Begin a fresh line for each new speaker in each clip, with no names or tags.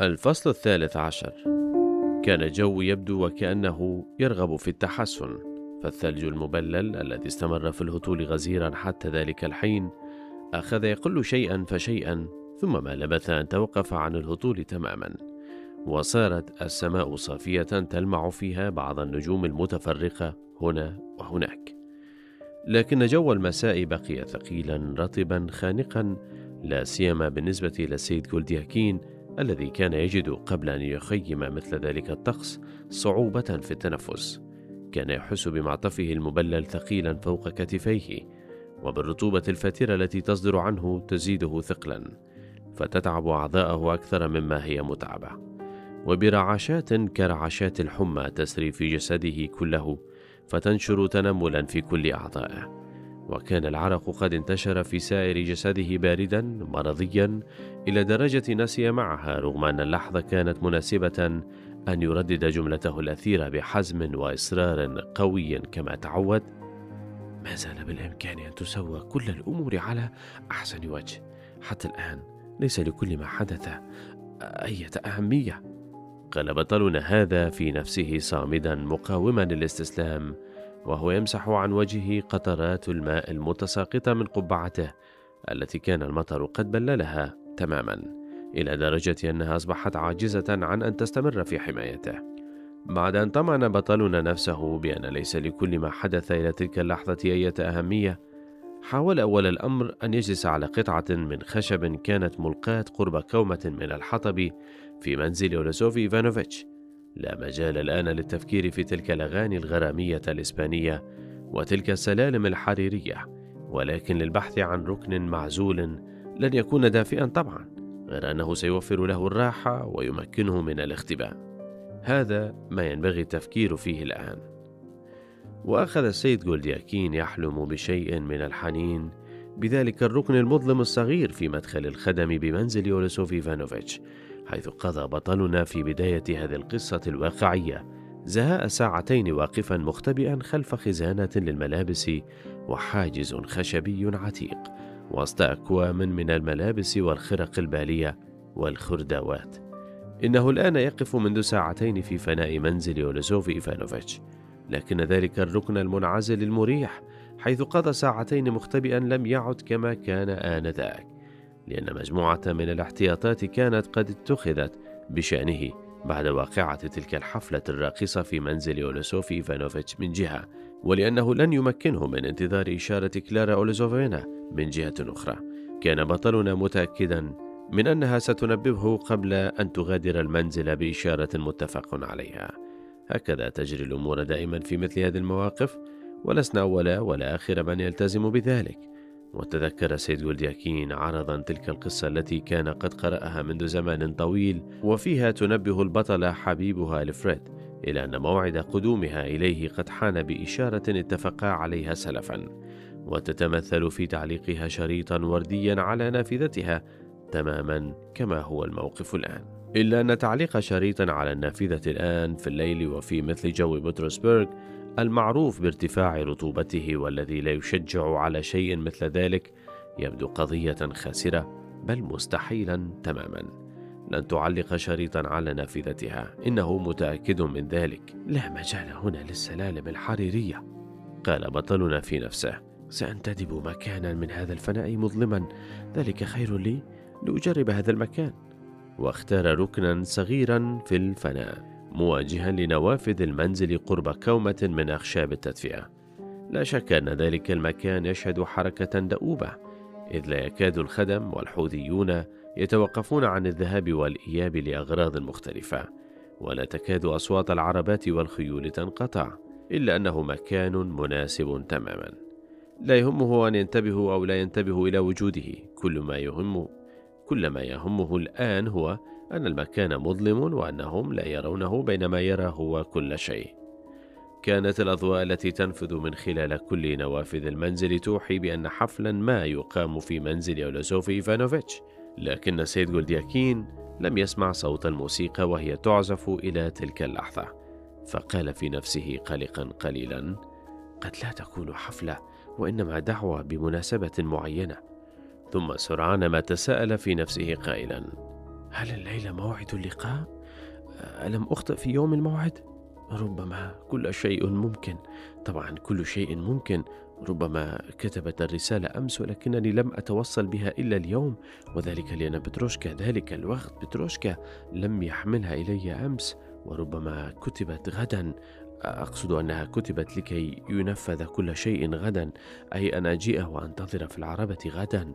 الفصل الثالث عشر. كان الجو يبدو وكأنه يرغب في التحسن فالثلج المبلل الذي استمر في الهطول غزيرا حتى ذلك الحين أخذ يقل شيئا فشيئا ثم ما لبث أن توقف عن الهطول تماما وصارت السماء صافية تلمع فيها بعض النجوم المتفرقة هنا وهناك. لكن جو المساء بقي ثقيلا رطبا خانقا لا سيما بالنسبة إلى السيد جولدياكين الذي كان يجد قبل أن يخيم مثل ذلك الطقس صعوبة في التنفس. كان يحس بمعطفه المبلل ثقيلا فوق كتفيه وبالرطوبة الفاترة التي تصدر عنه تزيده ثقلا فتتعب أعضاءه أكثر مما هي متعبة. وبرعاشات كرعاشات الحمى تسري في جسده كله فتنشر تنملا في كل أعضائه. وكان العرق قد انتشر في سائر جسده باردا مرضيا إلى درجة نسي معها رغم أن اللحظة كانت مناسبة أن يردد جملته الأثيرة بحزم وإصرار قوي كما تعود. ما زال بالإمكان أن تسوى كل الأمور على أحسن وجه. حتى الآن ليس لكل ما حدث أية أهمية. قال بطلنا هذا في نفسه صامدا مقاوما للاستسلام وهو يمسح عن وجهه قطرات الماء المتساقطة من قبعته التي كان المطر قد بللها تماما إلى درجة أنها أصبحت عاجزة عن أن تستمر في حمايته. بعد أن طمأن بطلنا نفسه بأن ليس لكل ما حدث إلى تلك اللحظة أي أهمية حاول أول الأمر أن يجلس على قطعة من خشب كانت ملقاة قرب كومة من الحطب في منزل أولوسوف إيفانوفيتش. لا مجال الآن للتفكير في تلك الأغاني الغرامية الإسبانية وتلك السلالم الحريرية ولكن للبحث عن ركن معزول لن يكون دافئا طبعا غير أنه سيوفر له الراحة ويمكنه من الاختباء. هذا ما ينبغي التفكير فيه الآن. وأخذ السيد جولدياكين يحلم بشيء من الحنين بذلك الركن المظلم الصغير في مدخل الخدم بمنزل أولوسوف إيفانوفيتش حيث قضى بطلنا في بداية هذه القصة الواقعية. زهاء ساعتين واقفا مختبئا خلف خزانة للملابس وحاجز خشبي عتيق. وسط أكوام من الملابس والخرق البالية والخردوات. إنه الآن يقف منذ ساعتين في فناء منزل أولوزوف إيفانوفيتش. لكن ذلك الركن المنعزل المريح حيث قضى ساعتين مختبئا لم يعد كما كان آنذاك. لأن مجموعة من الاحتياطات كانت قد اتخذت بشأنه بعد واقعة تلك الحفلة الراقصة في منزل أولوسوف إيفانوفيتش من جهة ولأنه لن يمكنه من انتظار إشارة كلارا أولوزوفينا من جهة أخرى. كان بطلنا متأكدا من أنها ستنبهه قبل أن تغادر المنزل بإشارة متفق عليها. هكذا تجري الأمور دائما في مثل هذه المواقف ولسنا أول ولا آخر من يلتزم بذلك. وتذكر سيد جولدياكين عرضا تلك القصة التي كان قد قرأها منذ زمان طويل وفيها تنبه البطل حبيبها الفريد إلى أن موعد قدومها إليه قد حان بإشارة اتفقا عليها سلفا. وتتمثل في تعليقها شريطا ورديا على نافذتها تماما كما هو الموقف الآن. إلا أن تعليق شريط على النافذة الآن في الليل وفي مثل جو بطرسبرغ المعروف بارتفاع رطوبته والذي لا يشجع على شيء مثل ذلك يبدو قضية خاسرة بل مستحيلا تماما. لن تعلق شريطا على نافذتها. إنه متأكد من ذلك. لا مجال هنا للسلالم الحريريه قال بطلنا في نفسه. سأنتدب مكانا من هذا الفناء مظلما. ذلك خير لي. لأجرب هذا المكان. واختار ركنا صغيرا في الفناء. مواجها لنوافذ المنزل قرب كومة من أخشاب التدفئة. لا شك أن ذلك المكان يشهد حركة دؤوبة، إذ لا يكاد الخدم والحوثيون يتوقفون عن الذهاب والإياب لأغراض مختلفة، ولا تكاد أصوات العربات والخيول تنقطع، إلا أنه مكان مناسب تماما. لا يهمه أن ينتبه أو لا ينتبه إلى وجوده، كل ما يهم كل ما يهمه الآن هو أن المكان مظلم وأنهم لا يرونه بينما يرى هو كل شيء. كانت الأضواء التي تنفذ من خلال كل نوافذ المنزل توحي بأن حفلا ما يقام في منزل أولوسوف إيفانوفيتش، لكن سيد جولدياكين لم يسمع صوت الموسيقى وهي تعزف إلى تلك اللحظة، فقال في نفسه قلقا قليلا: قد لا تكون حفلة وإنما دعوة بمناسبة معينة. ثم سرعان ما تساءل في نفسه قائلا: هل الليلة موعد اللقاء؟ ألم أخطئ في يوم الموعد؟ ربما كل شيء ممكن. طبعا كل شيء ممكن. ربما كتبت الرسالة أمس ولكنني لم أتوصل بها إلا اليوم وذلك لأن بتروشكا ذلك الوقت بتروشكا لم يحملها إلي أمس وربما كتبت غدا. أقصد أنها كتبت لكي ينفذ كل شيء غدا. أي أن أجيء وأنتظر في العربة غدا.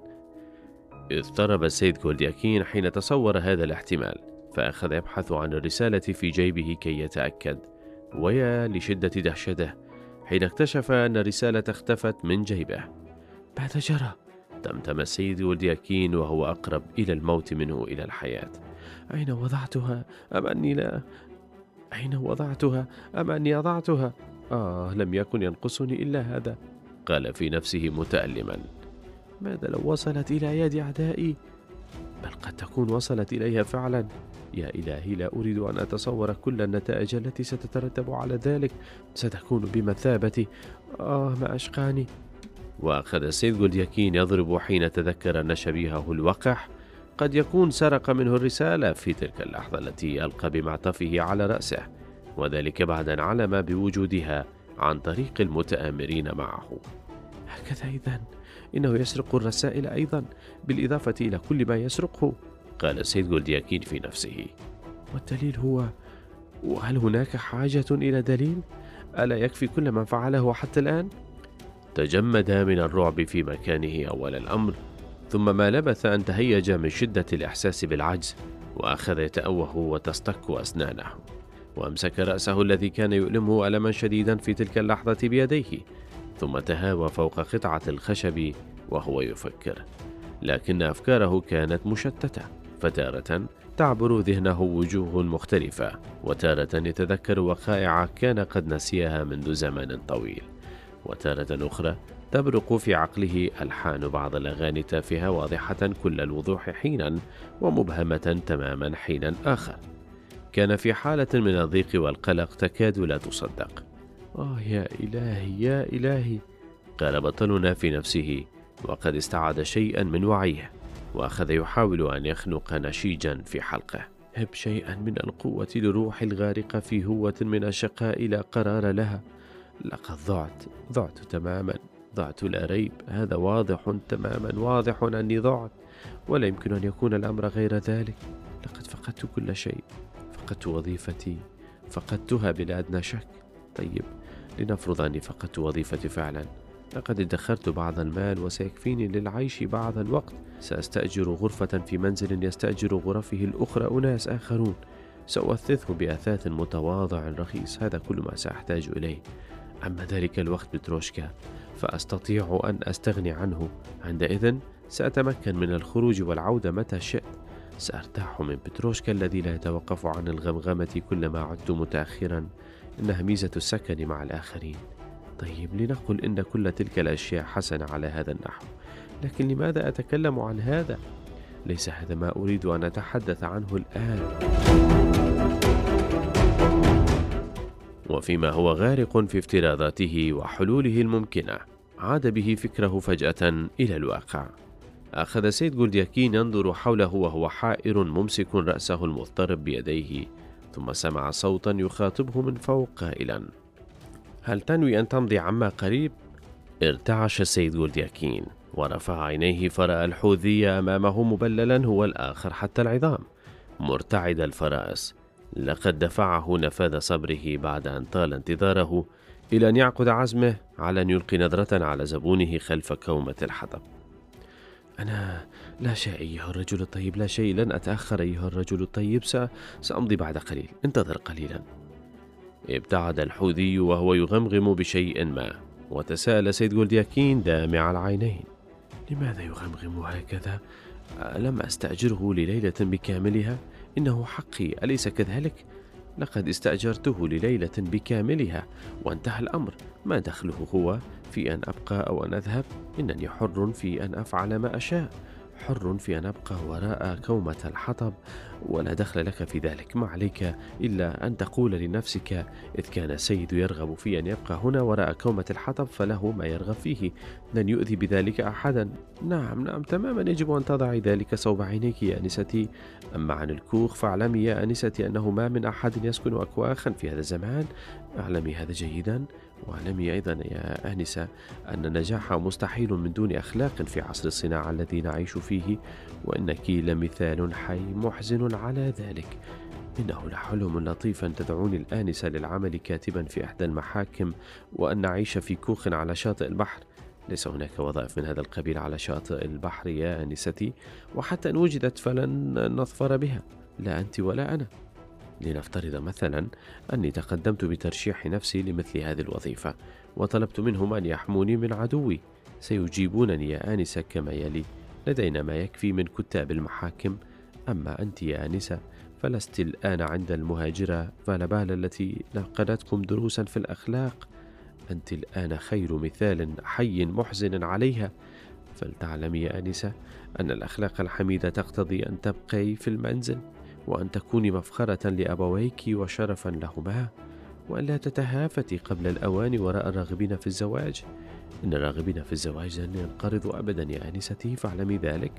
اضطرب السيد كولدياكين حين تصور هذا الاحتمال فأخذ يبحث عن الرسالة في جيبه كي يتأكد. ويا لشدة دهشته حين اكتشف أن الرسالة اختفت من جيبه. بعد جرى؟ تمتم السيد ولدياكين وهو أقرب إلى الموت منه إلى الحياة. أين وضعتها؟ أم أني لا أين وضعتها؟ أم أني أضعتها؟ آه لم يكن ينقصني إلا هذا. قال في نفسه متألما. ماذا لو وصلت إلى يد أعدائي؟ بل قد تكون وصلت إليها فعلا. يا إلهي لا أريد أن أتصور كل النتائج التي ستترتب على ذلك. ستكون بمثابة. آه ما أشقاني. وأخذ السيد جولدياكين يضرب حين تذكر أن شبيهه الوقح قد يكون سرق منه الرسالة في تلك اللحظة التي ألقى بمعطفه على رأسه وذلك بعد أن علم بوجودها عن طريق المتآمرين معه. هكذا إذا. إنه يسرق الرسائل أيضا بالإضافة إلى كل ما يسرقه قال السيد جولدياكين في نفسه والدليل هو وهل هناك حاجة إلى دليل؟ ألا يكفي كل ما فعله حتى الآن؟ تجمد من الرعب في مكانه أول الأمر ثم ما لبث أن تهيج من شدة الإحساس بالعجز وأخذ يتأوه وتستك أسنانه وأمسك رأسه الذي كان يؤلمه ألما شديدا في تلك اللحظة بيديه ثم تهاوى فوق قطعة الخشب وهو يفكر. لكن أفكاره كانت مشتتة فتارة تعبر ذهنه وجوه مختلفة وتارة يتذكر وقائع كان قد نسيها منذ زمن طويل. وتارة أخرى تبرق في عقله ألحان بعض الأغاني التافهة واضحة كل الوضوح حينا ومبهمة تماما حينا آخر. كان في حالة من الضيق والقلق تكاد لا تصدق. آه يا إلهي يا إلهي. قال بطلنا في نفسه وقد استعاد شيئا من وعيه وأخذ يحاول أن يخنق نشيجا في حلقه. هب شيئا من القوة لروح الغارقة في هوة من الشقاء لا قرار لها. لقد ضعت ضعت تماما ضعت لا ريب. هذا واضح تماما واضح أني ضعت ولا يمكن أن يكون الأمر غير ذلك. لقد فقدت كل شيء فقدت وظيفتي فقدتها بلا أدنى شك. طيب لنفرض أني فقدت وظيفتي فعلا. لقد ادخرت بعض المال وسيكفيني للعيش بعض الوقت. سأستأجر غرفة في منزل يستأجر غرفه الأخرى. أناس آخرون. سأؤثثه بأثاث متواضع رخيص. هذا كل ما سأحتاج إليه. أما ذلك الوقت بتروشكا فأستطيع أن أستغني عنه. عندئذ سأتمكن من الخروج والعودة متى شئت. سأرتاح من بتروشكا الذي لا يتوقف عن الغمغمة كلما عدت متأخرا. إنها ميزة السكن مع الآخرين. طيب لنقل إن كل تلك الأشياء حسنة على هذا النحو. لكن لماذا أتكلم عن هذا؟ ليس هذا ما أريد أن أتحدث عنه الآن. وفيما هو غارق في افتراضاته وحلوله الممكنة عاد به فكره فجأة إلى الواقع. أخذ سيد جولدياكين ينظر حوله وهو حائر ممسك رأسه المضطرب بيديه ثم سمع صوتا يخاطبه من فوق قائلا هل تنوي أن تمضي عما قريب؟ ارتعش السيد جولدياكين ورفع عينيه فرأى الحوذي أمامه مبللا هو الآخر حتى العظام مرتعد الفرائس. لقد دفعه نفاذ صبره بعد أن طال انتظاره إلى أن يعقد عزمه على أن يلقي نظرة على زبونه خلف كومة الحطب. أنا لا شيء أيها الرجل الطيب لا شيء لن أتأخر أيها الرجل الطيب. سأمضي بعد قليل. انتظر قليلا. ابتعد الحوذي وهو يغمغم بشيء ما وتساءل سيد جولدياكين دامع العينين. لماذا يغمغم هكذا؟ ألم أستأجره لليلة بكاملها؟ إنه حقي أليس كذلك؟ لقد استأجرته لليلة بكاملها وانتهى الأمر. ما دخله هو؟ في أن أبقى أو أن أذهب؟ إنني حر في أن أفعل ما أشاء. حر في أن أبقى وراء كومة الحطب ولا دخل لك في ذلك. ما عليك إلا أن تقول لنفسك إذ كان السيد يرغب في أن يبقى هنا وراء كومة الحطب فله ما يرغب فيه. لن يؤذي بذلك أحدا. نعم نعم تماما. يجب أن تضعي ذلك صوب عينيك يا أنستي. أما عن الكوخ فاعلمي يا أنستي أنه ما من أحد يسكن أكواخا في هذا الزمان. اعلمي هذا جيدا. واعلمي أيضا يا آنسة أن النجاح مستحيل من دون أخلاق في عصر الصناعة الذي نعيش فيه وإنك لمثال حي محزن على ذلك. إنه لحلم لطيف أن تدعوني الآنسة للعمل كاتبا في إحدى المحاكم وأن نعيش في كوخ على شاطئ البحر. ليس هناك وظائف من هذا القبيل على شاطئ البحر يا آنستي وحتى إن وجدت فلن نظفر بها. لا أنت ولا أنا. لنفترض مثلا أني تقدمت بترشيح نفسي لمثل هذه الوظيفة وطلبت منهم أن يحموني من عدوي. سيجيبونني يا آنسة كما يلي. لدينا ما يكفي من كتاب المحاكم. أما أنت يا آنسة فلست الآن عند المهاجرة فنبال التي نقلتكم دروسا في الأخلاق. أنت الآن خير مثال حي محزن عليها. فلتعلمي يا آنسة أن الأخلاق الحميدة تقتضي أن تبقي في المنزل. وأن تكوني مفخرة لأبويك وشرفا لهما وأن لا تتهافتي قبل الأوان وراء الراغبين في الزواج. إن الراغبين في الزواج لن ينقرضوا أبدا يا آنستي فاعلمي ذلك.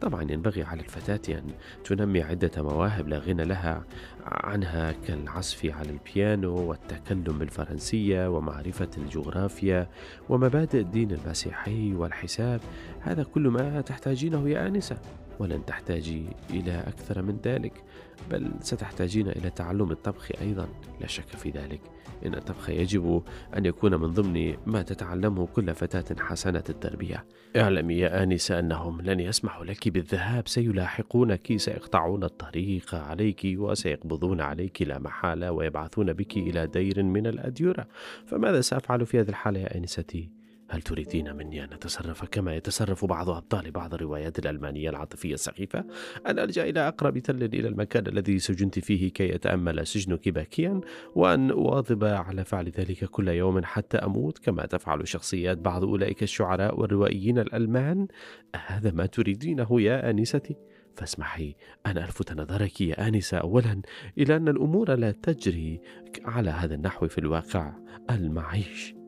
طبعا ينبغي على الفتاة أن تنمي عدة مواهب لا غنى لها عنها كالعزف على البيانو والتكلم بالفرنسية ومعرفة الجغرافيا ومبادئ الدين المسيحي والحساب. هذا كل ما تحتاجينه يا آنسة. ولن تحتاجي إلى أكثر من ذلك بل ستحتاجين إلى تعلم الطبخ أيضا. لا شك في ذلك. إن الطبخ يجب أن يكون من ضمن ما تتعلمه كل فتاة حسنة التربية. اعلمي يا آنسة أنهم لن يسمحوا لك بالذهاب سيلاحقونك سيقطعون الطريق عليك وسيقبضون عليك لا محالة ويبعثون بك إلى دير من الأديرة. فماذا سأفعل في هذه الحالة يا آنستي؟ هل تريدين مني أن أتصرف كما يتصرف بعض أبطال بعض الروايات الألمانية العاطفية السخيفة؟ أن ألجأ إلى أقرب تل إلى المكان الذي سجنت فيه كي يتأمل سجنك باكيا وأن أواظب على فعل ذلك كل يوم حتى أموت كما تفعل شخصيات بعض أولئك الشعراء والروائيين الألمان؟ هذا ما تريدينه يا آنستي؟ فاسمحي أن ألفت نظرك يا آنسة أولا إلى أن الأمور لا تجري على هذا النحو في الواقع المعيش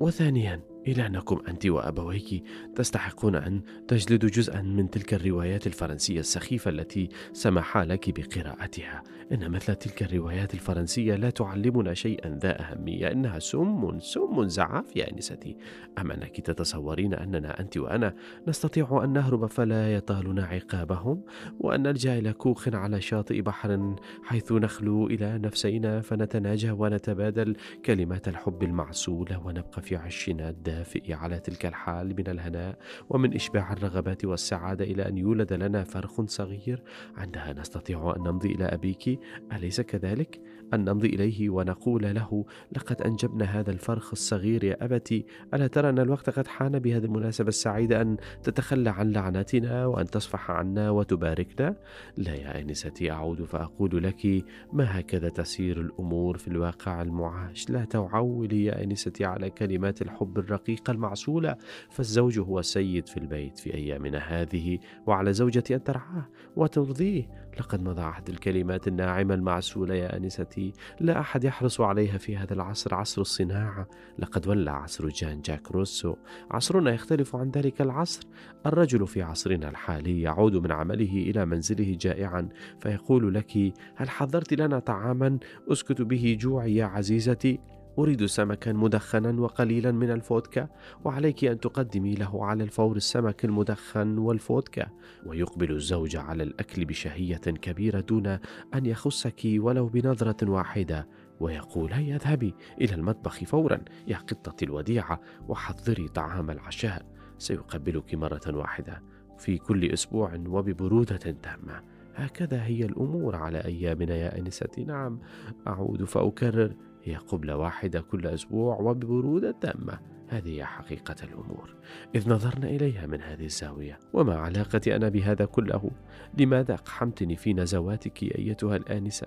وثانيا إلى أنكم أنت وأبويك تستحقون أن تجلدوا جزءا من تلك الروايات الفرنسية السخيفة التي سمحا لك بقراءتها. إن مثل تلك الروايات الفرنسية لا تعلمنا شيئا ذا أهمية إنها سم سم زعاف يا أنستي أم أنك تتصورين أننا أنت وأنا نستطيع أن نهرب فلا يطالنا عقابهم؟ وأن نلجأ إلى كوخ على شاطئ بحر حيث نخلو إلى نفسينا فنتناجى ونتبادل كلمات الحب المعسولة ونبقى في عشنا الدافئ على تلك الحال من الهناء ومن إشباع الرغبات والسعادة إلى أن يولد لنا فرخ صغير عندها نستطيع أن نمضي إلى أبيك أليس كذلك؟ أن نمضي إليه ونقول له لقد أنجبنا هذا الفرخ الصغير يا أبتي. ألا ترى أن الوقت قد حان بهذه المناسبة السعيدة أن تتخلى عن لعنتنا وأن تصفح عنا وتباركنا؟ لا يا آنستي أعود فأقول لك ما هكذا تسير الأمور في الواقع المعاش. لا تعولي يا آنستي على كلمات الحب الرقيقة المعسولة. فالزوج هو السيد في البيت في أيامنا هذه وعلى زوجتي أن ترعاه وترضيه. لقد مضى عهد الكلمات الناعمة المعسولة يا أنستي. لا أحد يحرص عليها في هذا العصر عصر الصناعة. لقد ولى عصر جان جاك روسو. عصرنا يختلف عن ذلك العصر. الرجل في عصرنا الحالي يعود من عمله إلى منزله جائعا فيقول لك هل حضرت لنا طعاما أسكت به جوعي يا عزيزتي؟ أريد سمكا مدخنا وقليلا من الفودكا وعليك أن تقدمي له على الفور السمك المدخن والفودكا ويقبل الزوج على الأكل بشهية كبيرة دون أن يخصك ولو بنظرة واحدة ويقول هيا اذهبي إلى المطبخ فورا يا قطتي الوديعة وحضري طعام العشاء. سيقبلك مرة واحدة في كل أسبوع وببرودة تامة. هكذا هي الأمور على أيامنا يا أنستي. نعم أعود فأكرر هي قبلة واحدة كل أسبوع وببرودة تامة هذه هي حقيقة الأمور إذ نظرنا إليها من هذه الزاوية وما علاقتي أنا بهذا كله؟ لماذا أقحمتني في نزواتك أيتها الآنسة؟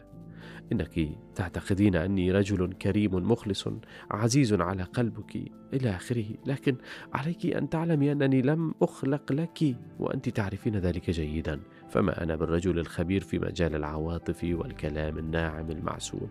إنك تعتقدين أني رجل كريم مخلص عزيز على قلبك إلى آخره لكن عليك أن تعلمي أنني لم أخلق لك وأنت تعرفين ذلك جيدا فما أنا بالرجل الخبير في مجال العواطف والكلام الناعم المعسول؟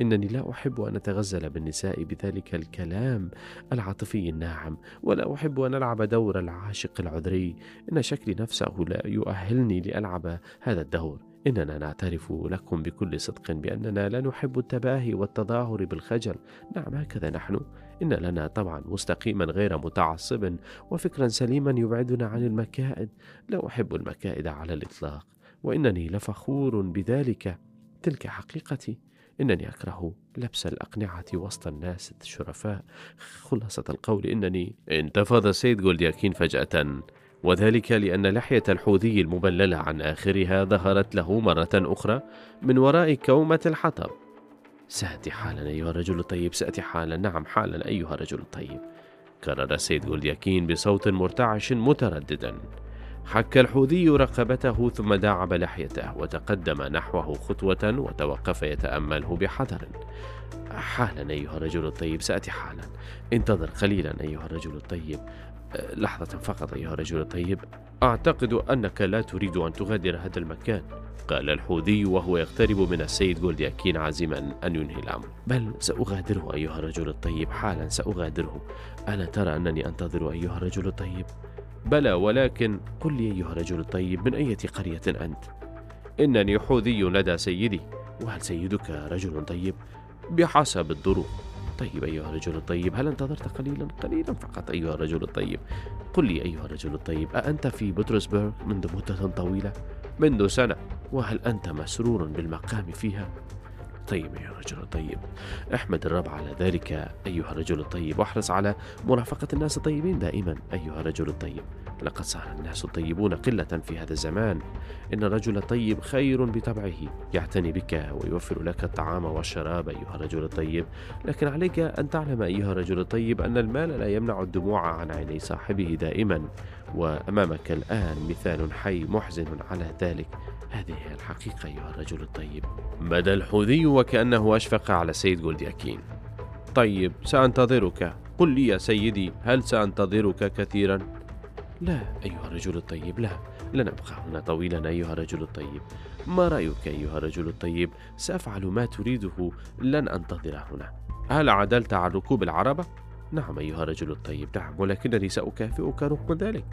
إنني لا أحب أن أتغزل بالنساء بذلك الكلام العاطفي الناعم ولا أحب أن ألعب دور العاشق العذري. إن شكلي نفسه لا يؤهلني لألعب هذا الدور. إننا نعترف لكم بكل صدق بأننا لا نحب التباهي والتظاهر بالخجل. نعم هكذا نحن. إن لنا طبعا مستقيما غير متعصب وفكرا سليما يبعدنا عن المكائد. لا أحب المكائد على الإطلاق وإنني لفخور بذلك. تلك حقيقتي. إنني أكره لبس الأقنعة وسط الناس الشرفاء. خلاصة القول إنني انتفض السيد جولدياكين فجأة. وذلك لأن لحية الحوذي المبللة عن آخرها ظهرت له مرة أخرى من وراء كومة الحطب. سأتي حالا أيها الرجل الطيب سأتي حالا. نعم حالا أيها الرجل الطيب. كرر السيد جولدياكين بصوت مرتعش مترددا. حك الحوذي رقبته ثم داعب لحيته وتقدم نحوه خطوة وتوقف يتأمله بحذر. حالا أيها الرجل الطيب سأتي حالا. انتظر قليلا أيها الرجل الطيب. لحظة فقط أيها الرجل الطيب. أعتقد أنك لا تريد أن تغادر هذا المكان قال الحوذي وهو يقترب من السيد جولدياكين عازما أن ينهي الأمر. بل سأغادره أيها الرجل الطيب. حالا سأغادره. ألا ترى أنني أنتظر أيها الرجل الطيب؟ بلى ولكن قل لي أيها الرجل الطيب من أية قرية أنت؟ إنني حوذي لدى سيدي. وهل سيدك رجل طيب؟ بحسب الظروف. طيب أيها الرجل الطيب هل انتظرت قليلا؟ قليلا فقط أيها الرجل الطيب. قل لي أيها الرجل الطيب أأنت في بطرسبرغ منذ مدة طويلة؟ منذ سنة. وهل أنت مسرور بالمقام فيها؟ طيب أيها الرجل الطيب احمد الرب على ذلك أيها الرجل الطيب واحرص على مرافقة الناس الطيبين دائما أيها الرجل الطيب. لقد صار الناس الطيبون قلة في هذا الزمان. إن الرجل الطيب خير بطبعه. يعتني بك ويوفر لك الطعام والشراب أيها الرجل الطيب. لكن عليك أن تعلم أيها الرجل الطيب أن المال لا يمنع الدموع عن عيني صاحبه دائما. وأمامك الآن مثال حي محزن على ذلك. هذه هي الحقيقة أيها الرجل الطيب. بدا الحوذي وكأنه أشفق على السيد جولدياكين طيب سأنتظرك. قل لي يا سيدي هل سأنتظرك كثيرا؟ لا أيها الرجل الطيب لا لن أبقى هنا طويلا أيها الرجل الطيب. ما رأيك أيها الرجل الطيب؟ سأفعل ما تريده لن أنتظر هنا. هل عدلت عن ركوب العربة؟ نعم أيها الرجل الطيب نعم ولكنني سأكافئك رغم ذلك.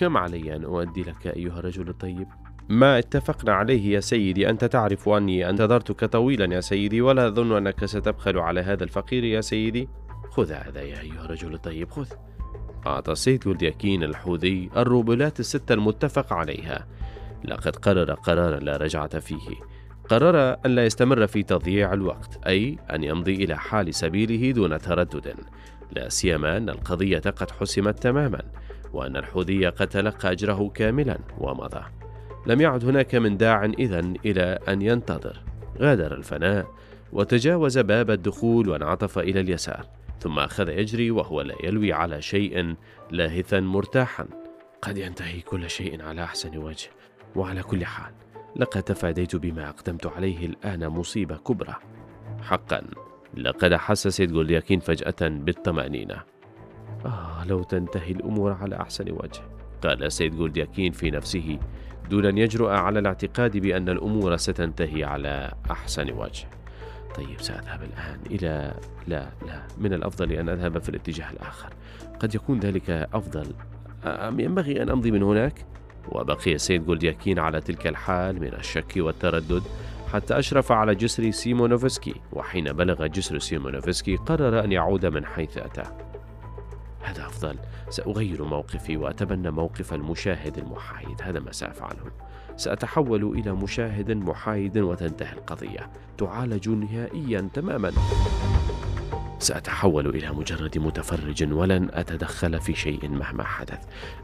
كم علي أن أؤدي لك أيها الرجل الطيب؟ ما اتفقنا عليه يا سيدي. أنت تعرف أني انتظرتك طويلا يا سيدي ولا أظن أنك ستبخل على هذا الفقير يا سيدي. خذ هذا يا أيها الرجل الطيب خذ. أعطى السيد اليكين الحوذي الروبلات الستة المتفق عليها. لقد قرر قرارا لا رجعة فيه. قرر أن لا يستمر في تضييع الوقت أي أن يمضي إلى حال سبيله دون تردد. لا سيما أن القضية قد حسمت تماما وأن الحوذي قد تلقى أجره كاملا ومضى. لم يعد هناك من داع إذن إلى أن ينتظر. غادر الفناء وتجاوز باب الدخول وانعطف إلى اليسار. ثم أخذ يجري وهو لا يلوي على شيء لاهثا مرتاحا. قد ينتهي كل شيء على أحسن وجه. وعلى كل حال لقد تفاديت بما أقدمت عليه الآن مصيبة كبرى. حقا لقد أحس سيد جولياكين فجأة بالطمأنينة. آه لو تنتهي الأمور على أحسن وجه قال سيد جولدياكين في نفسه دون أن يجرؤ على الاعتقاد بأن الأمور ستنتهي على أحسن وجه. طيب سأذهب الآن إلى لا لا من الأفضل أن أذهب في الاتجاه الآخر. قد يكون ذلك أفضل. أم ينبغي أن أمضي من هناك؟ وبقي السيد جولدياكين على تلك الحال من الشك والتردد حتى أشرف على جسر سيمونوفسكي وحين بلغ جسر سيمونوفسكي قرر أن يعود من حيث أتى. هذا أفضل. سأغير موقفي وأتبنى موقف المشاهد المحايد. هذا ما سأفعله. سأتحول إلى مشاهد محايد وتنتهي القضية. تعالج نهائيا تماما. سأتحول إلى مجرد متفرج ولن أتدخل في شيء مهما حدث.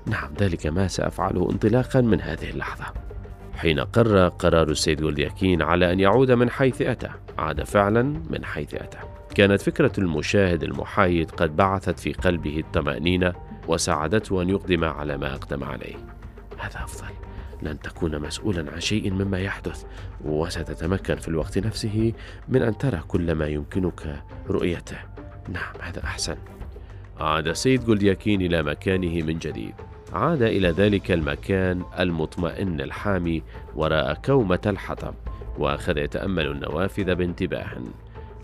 نعم ذلك ما سأفعله انطلاقا من هذه اللحظة. حين قرر قرار السيد جولدياكين على أن يعود من حيث أتى عاد فعلا من حيث أتى. كانت فكرة المشاهد المحايد قد بعثت في قلبه الطمأنينة وساعدته أن يقدم على ما أقدم عليه. هذا أفضل. لن تكون مسؤولا عن شيء مما يحدث وستتمكن في الوقت نفسه من أن ترى كل ما يمكنك رؤيته. نعم هذا أحسن. عاد سيد جولدياكين إلى مكانه من جديد. عاد إلى ذلك المكان المطمئن الحامي وراء كومة الحطب وأخذ يتأمل النوافذ بانتباه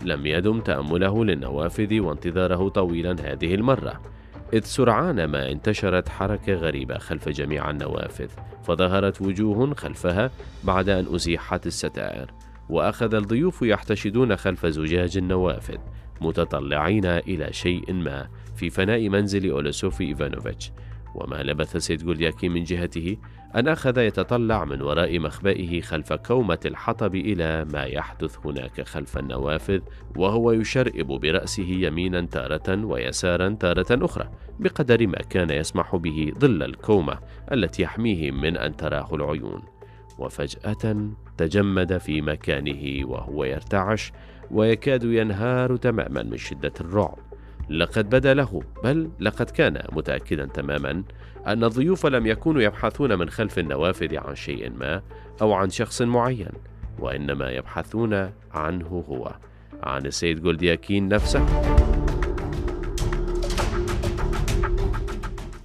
لم يدم تأمله للنوافذ وانتظاره طويلا هذه المرة. إذ سرعان ما انتشرت حركة غريبة خلف جميع النوافذ فظهرت وجوه خلفها بعد أن أزيحت الستائر وأخذ الضيوف يحتشدون خلف زجاج النوافذ متطلعين إلى شيء ما في فناء منزل أولوسوفي إيفانوفيتش. وما لبث سيد جولياكي من جهته أن أخذ يتطلع من وراء مخبئه خلف كومة الحطب إلى ما يحدث هناك خلف النوافذ وهو يشرئب برأسه يمينا تارة ويسارا تارة أخرى بقدر ما كان يسمح به ظل الكومة التي يحميه من أن تراه العيون. وفجأة تجمد في مكانه وهو يرتعش ويكاد ينهار تماما من شدة الرعب. لقد بدا له بل لقد كان متاكدا تماما أن الضيوف لم يكونوا يبحثون من خلف النوافذ عن شيء ما أو عن شخص معين وإنما يبحثون عنه هو. عن السيد جولدياكين نفسه.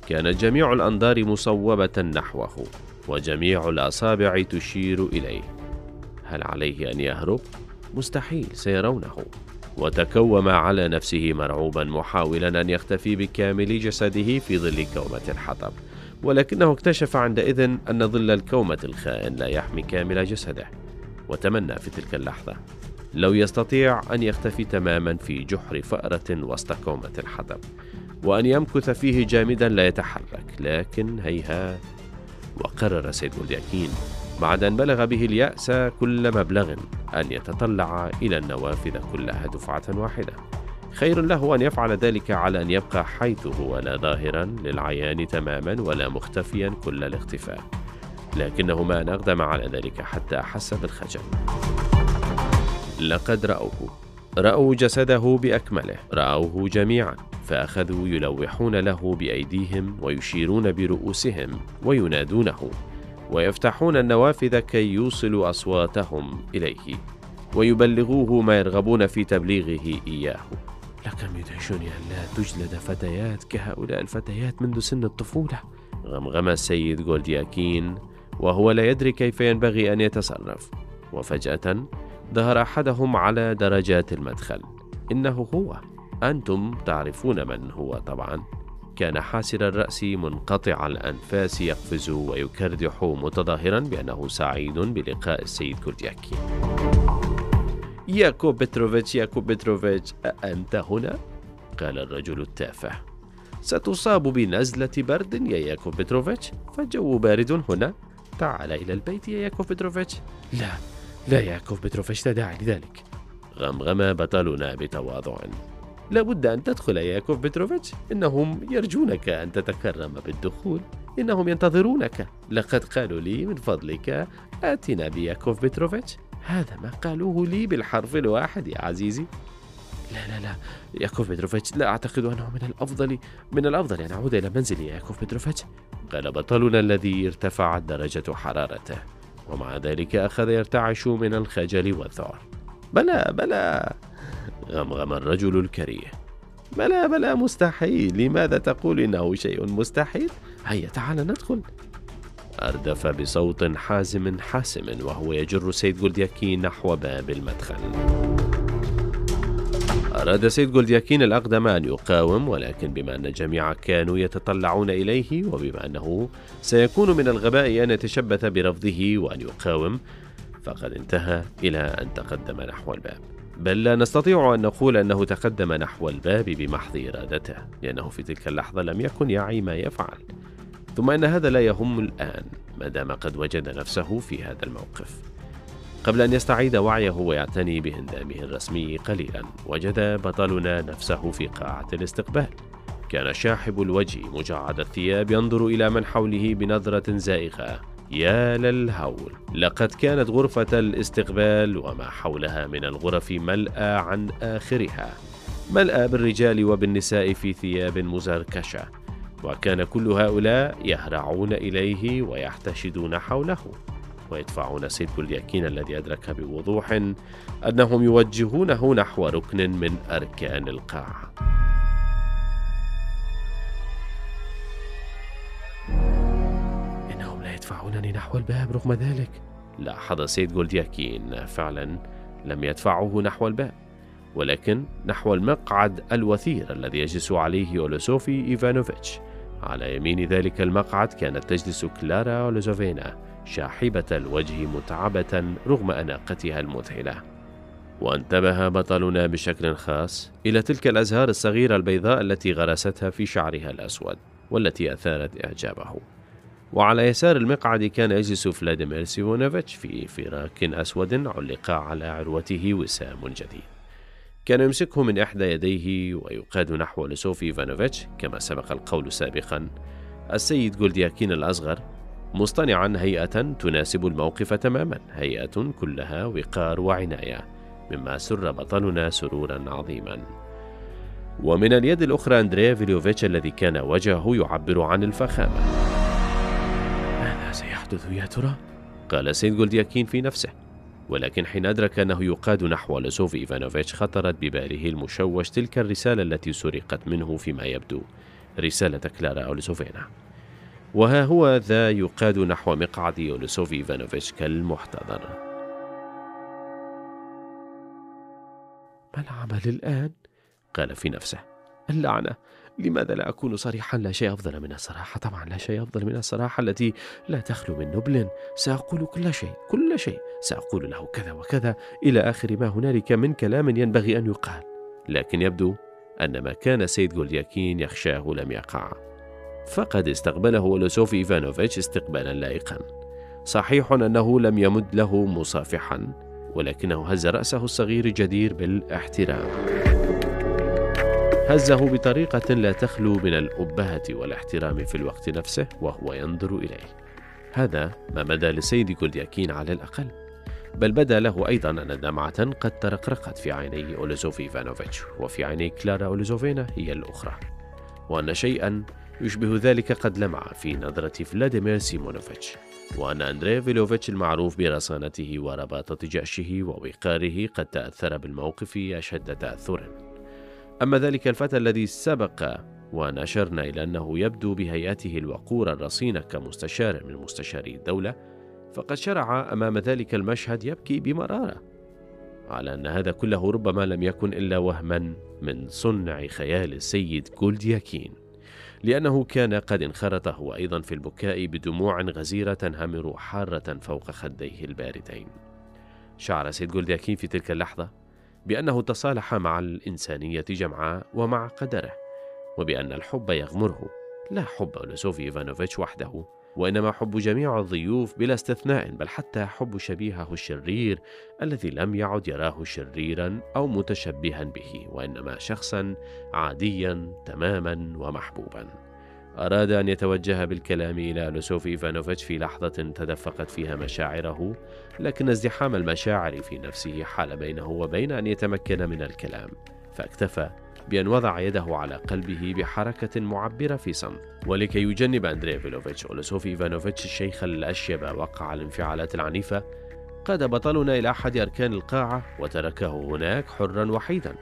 كانت جميع الأنظار مصوبة نحوه وجميع الأصابع تشير إليه. هل عليه أن يهرب؟ مستحيل سيرونه. وتكوم على نفسه مرعوبا محاولا أن يختفي بكامل جسده في ظل كومة الحطب. ولكنه اكتشف عندئذ أن ظل الكومة الخائن لا يحمي كامل جسده. وتمنى في تلك اللحظة لو يستطيع أن يختفي تماما في جحر فأرة وسط كومة الحطب. وأن يمكث فيه جامدا لا يتحرك لكن هيهات وقرر سيد مودياكين بعد أن بلغ به اليأس كل مبلغ أن يتطلع إلى النوافذ كلها دفعة واحدة. خير له أن يفعل ذلك على أن يبقى حيث هو لا ظاهرا للعيان تماما ولا مختفيا كل الاختفاء. لكنه ما أن أقدم على ذلك حتى أحس بالخجل. لقد رأوه. رأوا جسده بأكمله. رأوه جميعا. فأخذوا يلوحون له بأيديهم ويشيرون برؤوسهم وينادونه. ويفتحون النوافذ كي يوصلوا أصواتهم إليه ويبلغوه ما يرغبون في تبليغه إياه. لكم يدهشني ان لا تجلد فتيات كهؤلاء الفتيات منذ سن الطفولة. غمغم السيد جولدياكين وهو لا يدري كيف ينبغي أن يتصرف. وفجأة ظهر أحدهم على درجات المدخل. إنه هو. أنتم تعرفون من هو طبعا. كان حاسر الرأس منقطع الأنفاس يقفز ويكردح متظاهرا بأنه سعيد بلقاء السيد جولدياكين ياكوف بتروفيتش ياكوف بتروفيتش أأنت هنا؟ قال الرجل التافه. ستصاب بنزلة برد يا ياكوف بتروفيتش فالجو بارد هنا. تعال إلى البيت يا ياكوف بتروفيتش لا لا ياكوف بتروفيتش لا داعي لذلك. غمغم بطلنا بتواضع. لابد أن تدخل ياكوف بتروفيتش إنهم يرجونك أن تتكرم بالدخول. إنهم ينتظرونك. لقد قالوا لي من فضلك آتنا بياكوف بتروفيتش هذا ما قالوه لي بالحرف الواحد يا عزيزي. لا لا لا. ياكوف بتروفيتش لا أعتقد أنه من الأفضل من الأفضل أن أعود إلى منزلي يا ياكوف بتروفيتش قال بطلنا الذي ارتفعت درجة حرارته ومع ذلك أخذ يرتعش من الخجل والذعر بلى بلى. غمغم الرجل الكريه. بلى بلى مستحيل. لماذا تقول إنه شيء مستحيل؟ هيا تعال ندخل. أردف بصوت حازم حاسم وهو يجر سيد جولدياكين نحو باب المدخل. أراد سيد جولدياكين الأقدم أن يقاوم ولكن بما أن الجميع كانوا يتطلعون إليه وبما أنه سيكون من الغباء أن يتشبث برفضه وأن يقاوم فقد انتهى إلى أن تقدم نحو الباب. بل لا نستطيع أن نقول أنه تقدم نحو الباب بمحض إرادته لأنه في تلك اللحظة لم يكن يعي ما يفعل. ثم أن هذا لا يهم الآن ما دام قد وجد نفسه في هذا الموقف. قبل أن يستعيد وعيه ويعتني بهندامه الرسمي قليلا وجد بطلنا نفسه في قاعة الاستقبال. كان شاحب الوجه مجعد الثياب ينظر إلى من حوله بنظرة زائغة. يا للهول. لقد كانت غرفة الاستقبال وما حولها من الغرف ملأى عن آخرها ملأى بالرجال وبالنساء في ثياب مزركشة وكان كل هؤلاء يهرعون إليه ويحتشدون حوله ويدفعون سيد جولياكين الذي أدرك بوضوح أنهم يوجهونه نحو ركن من أركان القاعة. يدفعونني نحو الباب رغم ذلك. لاحظ سيد جولدياكين فعلا لم يدفعه نحو الباب ولكن نحو المقعد الوثير الذي يجلس عليه أولوسوفي إيفانوفيتش. على يمين ذلك المقعد كانت تجلس كلارا أولسوفيفنا شاحبة الوجه متعبة رغم أناقتها المذهلة. وانتبه بطلنا بشكل خاص إلى تلك الأزهار الصغيرة البيضاء التي غرستها في شعرها الأسود والتي أثارت إعجابه. وعلى يسار المقعد كان يجلس فلاديمير سيميونوفيتش في فراك أسود علق على عروته وسام جديد. كان يمسكه من إحدى يديه ويقاد نحو أولسوفي إيفانوفيتش كما سبق القول سابقا. السيد جولدياكين الأصغر مصطنعا هيئة تناسب الموقف تماما هيئة كلها وقار وعناية مما سر بطلنا سرورا عظيما. ومن اليد الأخرى أندريه فيليبوفيتش الذي كان وجهه يعبر عن الفخامة. ماذا سيحدث يا ترى؟ قال سيد جولدياكين في نفسه ولكن حين أدرك أنه يقاد نحو أولسوفي إيفانوفيتش خطرت بباله المشوش تلك الرسالة التي سرقت منه فيما يبدو. رسالة كلارا أولسوفينا وها هو ذا يقاد نحو مقعد يولوسوف إيفانوفيتش كالمحتضر. ما العمل الآن؟ قال في نفسه. اللعنة. لماذا لا أكون صريحا؟ لا شيء أفضل من الصراحة. طبعا لا شيء أفضل من الصراحة التي لا تخلو من نبل. سأقول كل شيء كل شيء. سأقول له كذا وكذا إلى آخر ما هنالك من كلام ينبغي أن يقال. لكن يبدو أن ما كان سيد جولياكين يخشاه لم يقع. فقد استقبله ولوسوف إيفانوفيتش استقبالا لائقا. صحيح أنه لم يمد له مصافحا ولكنه هز رأسه الصغير جدير بالاحترام هزه بطريقة لا تخلو من الأبهة والاحترام في الوقت نفسه وهو ينظر إليه. هذا ما مدى لسيد جولدياكين على الأقل. بل بدا له أيضا أن دمعة قد ترقرقت في عيني أولسوفي إيفانوفيتش وفي عيني كلارا أولسوفيفنا هي الأخرى. وأن شيئا يشبه ذلك قد لمع في نظرة فلاديمير سيميونوفيتش وأن أندريه فيليبوفيتش المعروف برصانته ورباطة جأشه ووقاره قد تأثر بالموقف أشد تأثر أما ذلك الفتى الذي سبق وأشرنا إلى أنه يبدو بهيئته الوقور الرصين كمستشار من مستشاري الدولة فقد شرع أمام ذلك المشهد يبكي بمرارة على أن هذا كله ربما لم يكن إلا وهما من صنع خيال السيد جولدياكين لأنه كان قد انخرط هو أيضا في البكاء بدموع غزيرة تنهمر حارة فوق خديه الباردين. شعر سيد جولدياكين في تلك اللحظة؟ بأنه تصالح مع الإنسانية جمعاء ومع قدره وبأن الحب يغمره. لا حب لسوفي إيفانوفيتش وحده وإنما حب جميع الضيوف بلا استثناء بل حتى حب شبيهه الشرير الذي لم يعد يراه شريرا أو متشبها به وإنما شخصا عاديا تماما ومحبوبا. أراد أن يتوجه بالكلام إلى لوسوف إيفانوفيتش في لحظة تدفقت فيها مشاعره لكن ازدحام المشاعر في نفسه حال بينه وبين أن يتمكن من الكلام فاكتفى بأن وضع يده على قلبه بحركة معبرة في صمت. ولكي يجنب أندريه فيليبوفيتش أولسوفي إيفانوفيتش الشيخ الأشيب وقع الانفعالات العنيفة قاد بطلنا إلى أحد أركان القاعة وتركه هناك حرا وحيدا.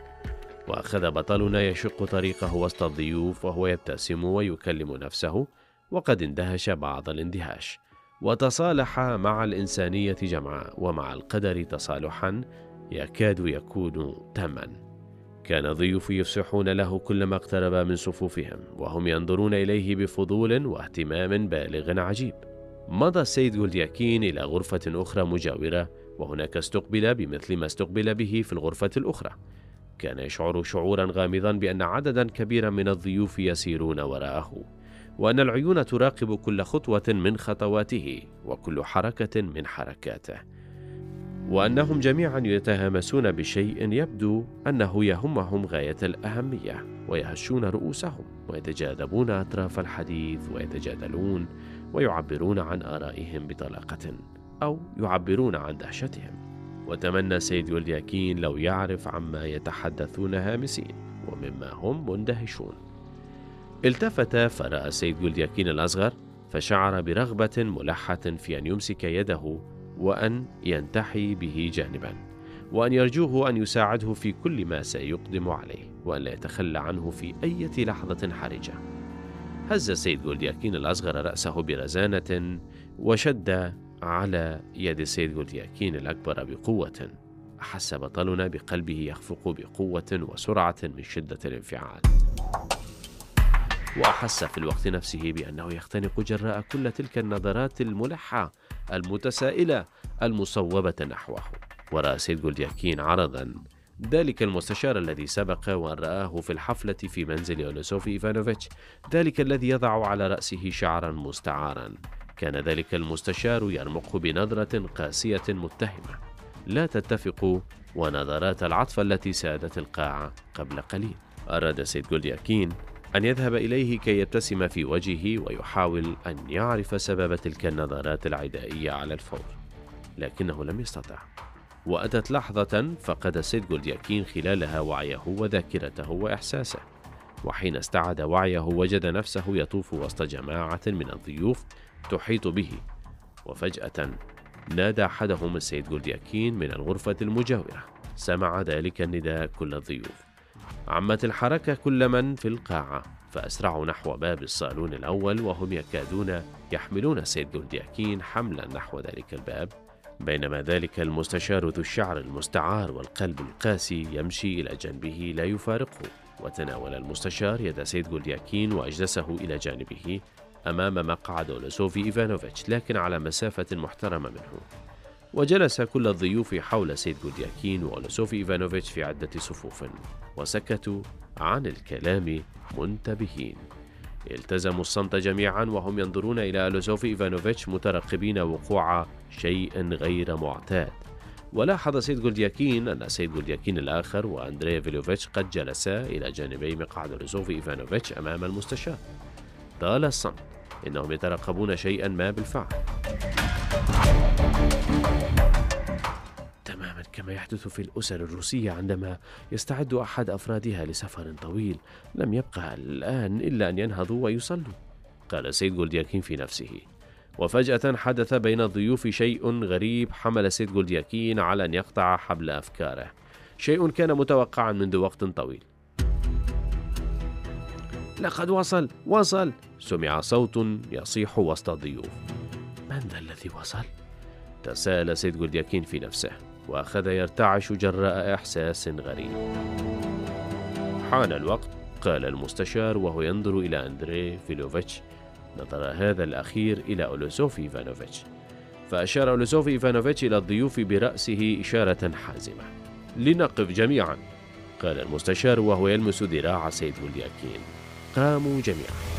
وأخذ بطلنا يشق طريقه وسط الضيوف وهو يبتسم ويكلم نفسه وقد اندهش بعض الاندهاش. وتصالح مع الإنسانية جمعاء ومع القدر تصالحا يكاد يكون تما. كان الضيوف يفسحون له كلما اقترب من صفوفهم وهم ينظرون إليه بفضول واهتمام بالغ عجيب. مضى السيد جولدياكين إلى غرفة أخرى مجاورة وهناك استقبل بمثل ما استقبل به في الغرفة الأخرى. كان يشعر شعورا غامضا بأن عددا كبيرا من الضيوف يسيرون وراءه وأن العيون تراقب كل خطوة من خطواته وكل حركة من حركاته وأنهم جميعا يتهامسون بشيء يبدو أنه يهمهم غاية الأهمية ويهشون رؤوسهم ويتجاذبون أطراف الحديث ويتجادلون ويعبرون عن آرائهم بطلاقة أو يعبرون عن دهشتهم. وتمنى سيد يولياكين لو يعرف عما يتحدثون هامسين ومما هم مندهشون. التفت فرأى السيد جولدياكين الأصغر فشعر برغبة ملحة في أن يمسك يده وأن ينتحي به جانبا وأن يرجوه أن يساعده في كل ما سيقدم عليه وأن لا يتخلى عنه في أي لحظة حرجة. هز السيد جولدياكين الأصغر رأسه برزانة وشد على يد السيد جولدياكين الأكبر بقوة أحس بطلنا بقلبه يخفق بقوة وسرعة من شدة الانفعال. وأحس في الوقت نفسه بأنه يختنق جراء كل تلك النظرات الملحة المتسائلة المصوبة نحوه. ورأى سيد جولدياكين عرضا ذلك المستشار الذي سبق وأن رآه في الحفلة في منزل أولوسوف إيفانوفيتش ذلك الذي يضع على رأسه شعرا مستعارا. كان ذلك المستشار يرمقه بنظرة قاسية متهمة. لا تتفق ونظرات العطف التي سادت القاعة قبل قليل. أراد سيد جولدياكين أن يذهب إليه كي يبتسم في وجهه ويحاول أن يعرف سبب تلك النظرات العدائية على الفور لكنه لم يستطع. وأتت لحظة فقد سيد جولدياكين خلالها وعيه وذاكرته وإحساسه. وحين استعاد وعيه وجد نفسه يطوف وسط جماعة من الضيوف تحيط به. وفجأة نادى أحدهم السيد جولدياكين من الغرفة المجاورة. سمع ذلك النداء كل الضيوف. عمت الحركة كل من في القاعة فأسرعوا نحو باب الصالون الأول وهم يكادون يحملون السيد جولدياكين حملا نحو ذلك الباب. بينما ذلك المستشار ذو الشعر المستعار والقلب القاسي يمشي إلى جنبه لا يفارقه. وتناول المستشار يد سيد جولدياكين وأجلسه إلى جانبه. أمام مقعد أولوسوفي إيفانوفيتش لكن على مسافة محترمة منه. وجلس كل الضيوف حول سيد جولدياكين وأولسوفي إيفانوفيتش في عدة صفوف وسكتوا عن الكلام منتبهين. التزموا الصمت جميعا وهم ينظرون إلى أولسوفي إيفانوفيتش مترقبين وقوع شيء غير معتاد. ولاحظ سيد جولدياكين أن سيد جولدياكين الآخر وأندريه فيليبوفيتش قد جلسا إلى جانبي مقعد أولسوفي إيفانوفيتش أمام المستشار. طال الصمت إنهم يترقبون شيئا ما بالفعل. تماما كما يحدث في الأسر الروسية عندما يستعد أحد أفرادها لسفر طويل. لم يبقى الآن إلا أن ينهضوا ويصلوا قال سيد جولدياكين في نفسه. وفجأة حدث بين الضيوف شيء غريب حمل سيد جولدياكين على أن يقطع حبل أفكاره. شيء كان متوقعا منذ وقت طويل. لقد وصل وصل! سمع صوت يصيح وسط الضيوف. من ذا الذي وصل؟ تساءل سيد جولدياكين في نفسه وأخذ يرتعش جراء إحساس غريب. حان الوقت قال المستشار وهو ينظر إلى أندري فيليبوفيتش. نظر هذا الأخير إلى أولسوفي إيفانوفيتش. فأشار أولسوفي إيفانوفيتش إلى الضيوف برأسه إشارة حازمة. لنقف جميعا. قال المستشار وهو يلمس ذراع سيد جولدياكين. قاموا جميعا.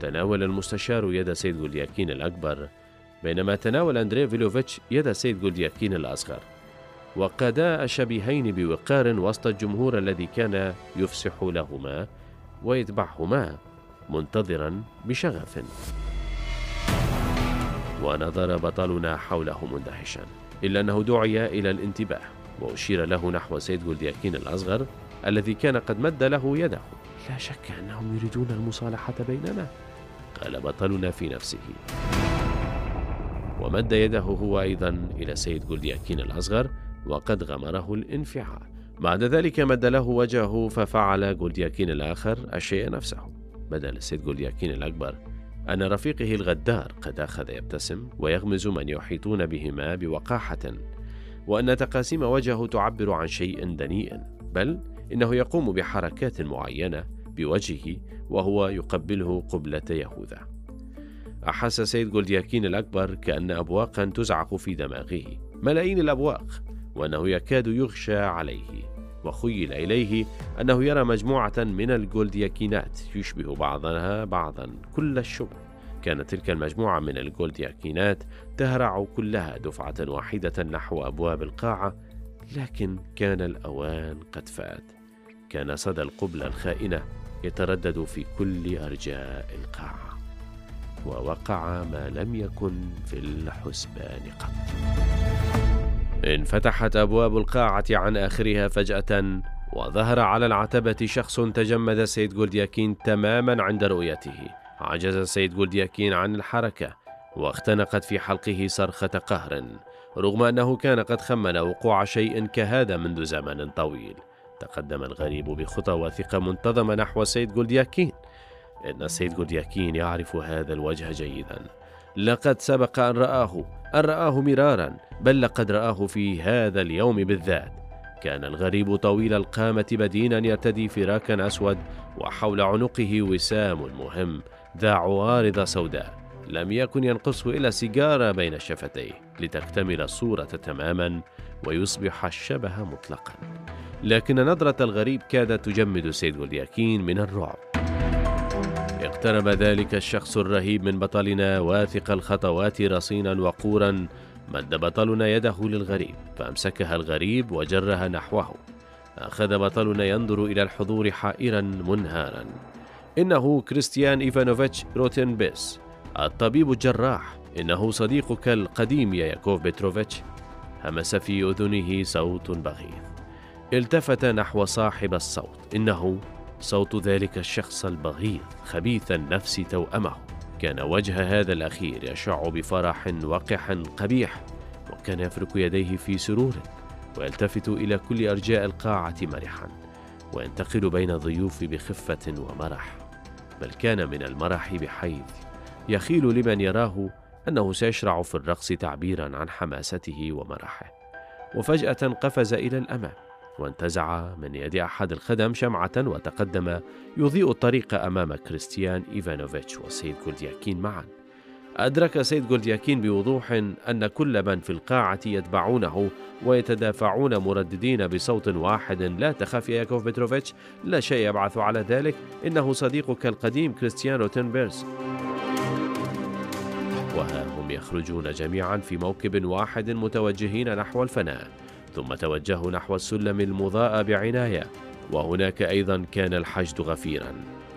تناول المستشار يد سيد جولدياكين الأكبر بينما تناول أندري فيليبوفيتش يد سيد جولدياكين الأصغر. وقادا الشبيهين بوقار وسط الجمهور الذي كان يفسح لهما ويتبعهما منتظرا بشغف. ونظر بطلنا حوله مندهشا. إلا أنه دعي إلى الانتباه وأشير له نحو سيد جولدياكين الأصغر الذي كان قد مد له يده. لا شك أنهم يريدون المصالحة بيننا. قال بطلنا في نفسه. ومد يده هو أيضا إلى سيد جولدياكين الأصغر وقد غمره الانفعال. بعد ذلك مد له وجهه ففعل جولدياكين الآخر الشيء نفسه. بدا للسيد جولدياكين الأكبر أن رفيقه الغدار قد أخذ يبتسم ويغمز من يحيطون بهما بوقاحة. وأن تقاسيم وجهه تعبر عن شيء دنيء بل إنه يقوم بحركات معينة بوجهه وهو يقبله قبلة يهوذا. أحس سيد جولدياكين الأكبر كأن أبواقا تزعق في دماغه ملايين الأبواق وأنه يكاد يغشى عليه وخيل إليه أنه يرى مجموعة من الجولدياكينات يشبه بعضها بعضا كل الشبه. كانت تلك المجموعة من الجولدياكينات تهرع كلها دفعة واحدة نحو أبواب القاعة لكن كان الأوان قد فات. كان صدى القبلة الخائنة يتردد في كل أرجاء القاعة ووقع ما لم يكن في الحسبان قط. انفتحت أبواب القاعة عن آخرها فجأة وظهر على العتبة شخص تجمد سيد جولدياكين تماما عند رؤيته. عجز سيد جولدياكين عن الحركة واختنقت في حلقه صرخة قهر رغم أنه كان قد خمن وقوع شيء كهذا منذ زمن طويل. تقدم الغريب بخطى وثقة منتظمة نحو سيد جولدياكين. إن السيد جولدياكين يعرف هذا الوجه جيدا. لقد سبق أن رآه أن رآه مرارا بل لقد رآه في هذا اليوم بالذات. كان الغريب طويل القامة بدينا يرتدي فراكا أسود وحول عنقه وسام مهم ذا عوارض سوداء. لم يكن ينقصه إلا سيجارة بين شفتيه لتكتمل الصورة تماما ويصبح الشبه مطلقا. لكن نظرة الغريب كادت تجمد سيد جولياكين من الرعب. اقترب ذلك الشخص الرهيب من بطلنا واثق الخطوات رصينا وقورا مد بطلنا يده للغريب فأمسكها الغريب وجرها نحوه. أخذ بطلنا ينظر إلى الحضور حائرا منهارا. إنه كريستيان إيفانوفيتش روتنسبيتز الطبيب الجراح. إنه صديقك القديم يا ياكوف بتروفيتش همس في أذنه صوت بغيض. التفت نحو صاحب الصوت. إنه صوت ذلك الشخص البغيض خبيث النفس توأمه. كان وجه هذا الأخير يشع بفرح وقح قبيح وكان يفرك يديه في سرور ويلتفت إلى كل أرجاء القاعة مرحا وينتقل بين الضيوف بخفة ومرح. بل كان من المرح بحيث يخيل لمن يراه أنه سيشرع في الرقص تعبيرا عن حماسته ومرحه. وفجأة قفز إلى الأمام. وانتزع من يد أحد الخدم شمعة وتقدم يضيء الطريق أمام كريستيان إيفانوفيتش وسيد جولدياكين معا. أدرك سيد جولدياكين بوضوح أن كل من في القاعة يتبعونه ويتدافعون مرددين بصوت واحد لا تخاف يا ياكوف بتروفيتش لا شيء يبعث على ذلك إنه صديقك القديم كريستيان روتنسبيتز وها هم يخرجون جميعا في موكب واحد متوجهين نحو الفناء ثم توجهوا نحو السلم المضاء بعناية وهناك أيضا كان الحشد غفيرا.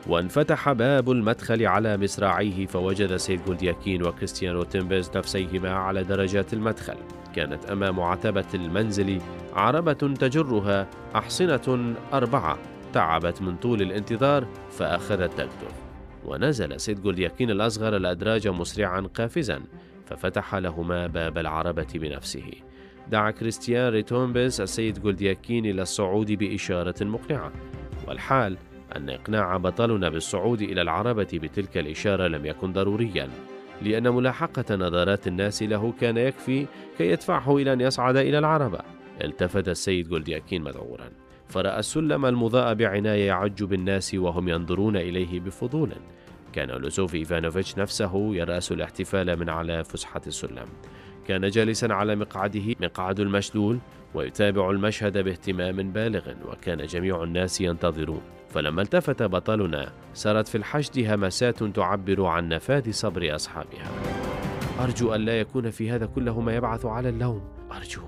وانفتح باب المدخل على مصراعيه فوجد سيد جولدياكين وكريستيان روتنسبيتز نفسيهما على درجات المدخل. كانت أمام عتبة المنزل عربة تجرها أحصنة أربعة تعبت من طول الانتظار فأخذت تكتب ونزل سيد جولدياكين الأصغر الأدراج مسرعا قافزا ففتح لهما باب العربة بنفسه. دعا كريستيان روتنسبيتز السيد جولدياكين إلى الصعود بإشارة مقنعة. والحال أن إقناع بطلنا بالصعود إلى العربة بتلك الإشارة لم يكن ضروريا لأن ملاحقة نظرات الناس له كان يكفي كي يدفعه إلى أن يصعد إلى العربة. التفت السيد جولدياكين مذعورا فرأى السلم المضاء بعناية يعج بالناس وهم ينظرون إليه بفضول. كان لوسوف إيفانوفيتش نفسه يرأس الاحتفال من على فسحة السلم. كان جالسا على مقعده مقعد المشلول ويتابع المشهد باهتمام بالغ وكان جميع الناس ينتظرون. فلما التفت بطلنا سرت في الحشد همسات تعبر عن نفاذ صبر أصحابها. أرجو أن لا يكون في هذا كله ما يبعث على اللوم. أرجو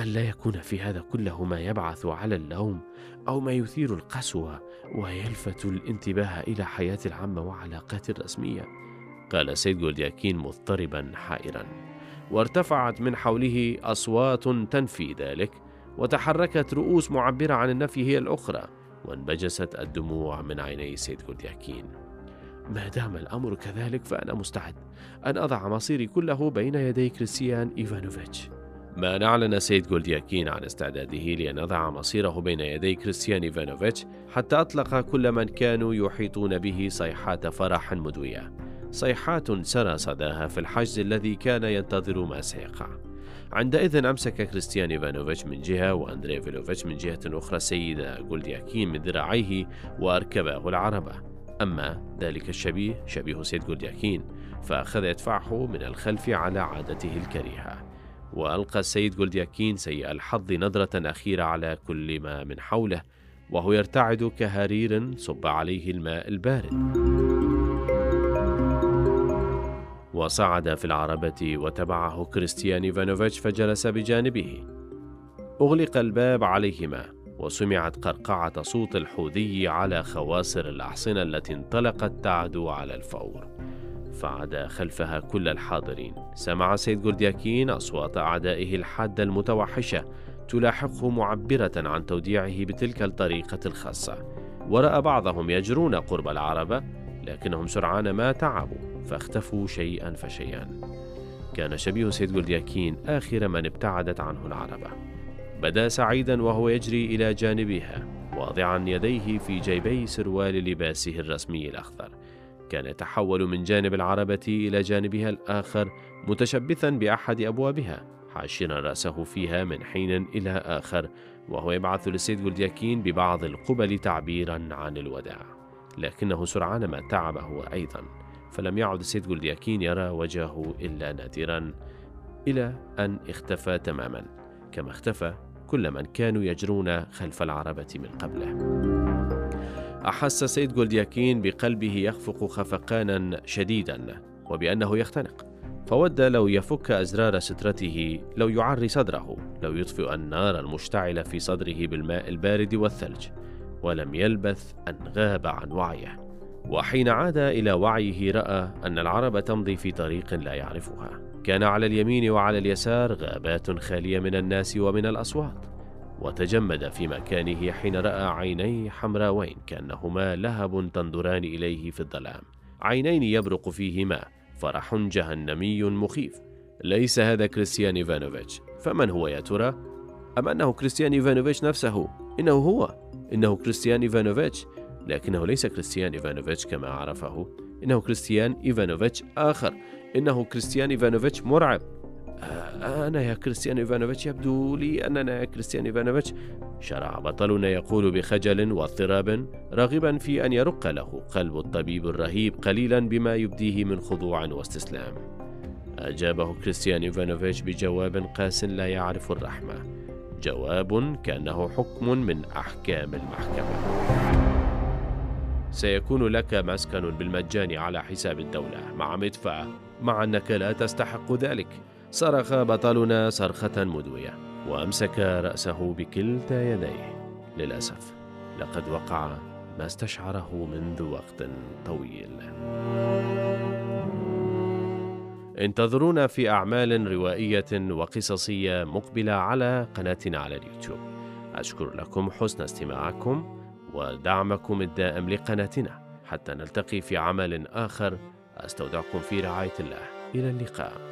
أن لا يكون في هذا كله ما يبعث على اللوم أو ما يثير القسوة ويلفت الانتباه إلى حياتي العامه وعلاقاتي الرسمية. قال سيد جولدياكين مضطربا حائرا. وارتفعت من حوله أصوات تنفي ذلك وتحركت رؤوس معبرة عن النفي هي الأخرى وانبجست الدموع من عيني سيد جولدياكين ما دام الأمر كذلك فأنا مستعد أن أضع مصيري كله بين يدي كريستيان إيفانوفيتش. ما أعلن سيد جولدياكين عن استعداده لأن يضع مصيره بين يدي كريستيان إيفانوفيتش حتى أطلق كل من كانوا يحيطون به صيحات فرح مدوية. صيحات سرى صداها في الحشد الذي كان ينتظر ما سيقع. عندئذ أمسك كريستيان إيفانوفيتش من جهة وأندري فيليبوفيتش من جهة أخرى السيد جولدياكين من ذراعيه وأركباه العربة أما ذلك الشبيه شبيه سيد جولدياكين فأخذ يدفعه من الخلف على عادته الكريهة. وألقى السيد جولدياكين سيء الحظ نظرة أخيرة على كل ما من حوله وهو يرتعد كهرير صب عليه الماء البارد. وصعد في العربة وتبعه كريستيان إيفانوفيتش فجلس بجانبه. أغلق الباب عليهما وسمعت قرقعة صوت الحوذي على خواصر الأحصنة التي انطلقت تعدو على الفور. فعدا خلفها كل الحاضرين. سمع سيد جولدياكين أصوات أعدائه الحادة المتوحشة تلاحقه معبرة عن توديعه بتلك الطريقة الخاصة. ورأى بعضهم يجرون قرب العربة لكنهم سرعان ما تعبوا. فاختفوا شيئا فشيئا. كان شبيه سيد جولدياكين آخر من ابتعدت عنه العربة. بدا سعيدا وهو يجري إلى جانبها واضعا يديه في جيبي سروال لباسه الرسمي الأخضر. كان يتحول من جانب العربة إلى جانبها الآخر متشبثا بأحد أبوابها حاشرا رأسه فيها من حين إلى آخر وهو يبعث لسيد جولدياكين ببعض القبل تعبيرا عن الوداع. لكنه سرعان ما تعب هو أيضا. فلم يعد سيد جولدياكين يرى وجهه إلا نادرا إلى أن اختفى تماما كما اختفى كل من كانوا يجرون خلف العربة من قبله. أحس سيد جولدياكين بقلبه يخفق خفقانا شديدا وبأنه يختنق. فود لو يفك أزرار سترته لو يعري صدره لو يطفئ النار المشتعلة في صدره بالماء البارد والثلج ولم يلبث أن غاب عن وعيه. وحين عاد إلى وعيه رأى أن العربة تمضي في طريق لا يعرفها. كان على اليمين وعلى اليسار غابات خالية من الناس ومن الأصوات وتجمد في مكانه حين رأى عينين حمراوين كأنهما لهب تنظران إليه في الظلام. عينين يبرق فيهما فرح جهنمي مخيف. ليس هذا كريستيان إيفانوفيتش. فمن هو يا ترى؟ أم أنه كريستيان إيفانوفيتش نفسه؟ إنه هو. إنه كريستيان إيفانوفيتش. لكنه ليس كريستيان إيفانوفيتش كما عرفه. إنه كريستيان إيفانوفيتش آخر. إنه كريستيان إيفانوفيتش مرعب. آه، أنا يا كريستيان إيفانوفيتش يبدو لي أننا يا كريستيان إيفانوفيتش. شرع بطلنا يقول بخجل واضطراب راغبا في أن يرق له قلب الطبيب الرهيب قليلا بما يبديه من خضوع واستسلام. أجابه كريستيان إيفانوفيتش بجواب قاس لا يعرف الرحمة. جواب كأنه حكم من أحكام المحكمة. سيكون لك مسكن بالمجان على حساب الدولة. مع مدفأة مع أنك لا تستحق ذلك. صرخ بطلنا صرخة مدوية وأمسك رأسه بكلتا يديه. للأسف لقد وقع ما استشعره منذ وقت طويل. انتظرونا في أعمال روائية وقصصية مقبلة على قناتنا على اليوتيوب. أشكر لكم حسن استماعكم. ودعمكم الدائم لقناتنا. حتى نلتقي في عمل آخر أستودعكم في رعاية الله. إلى اللقاء.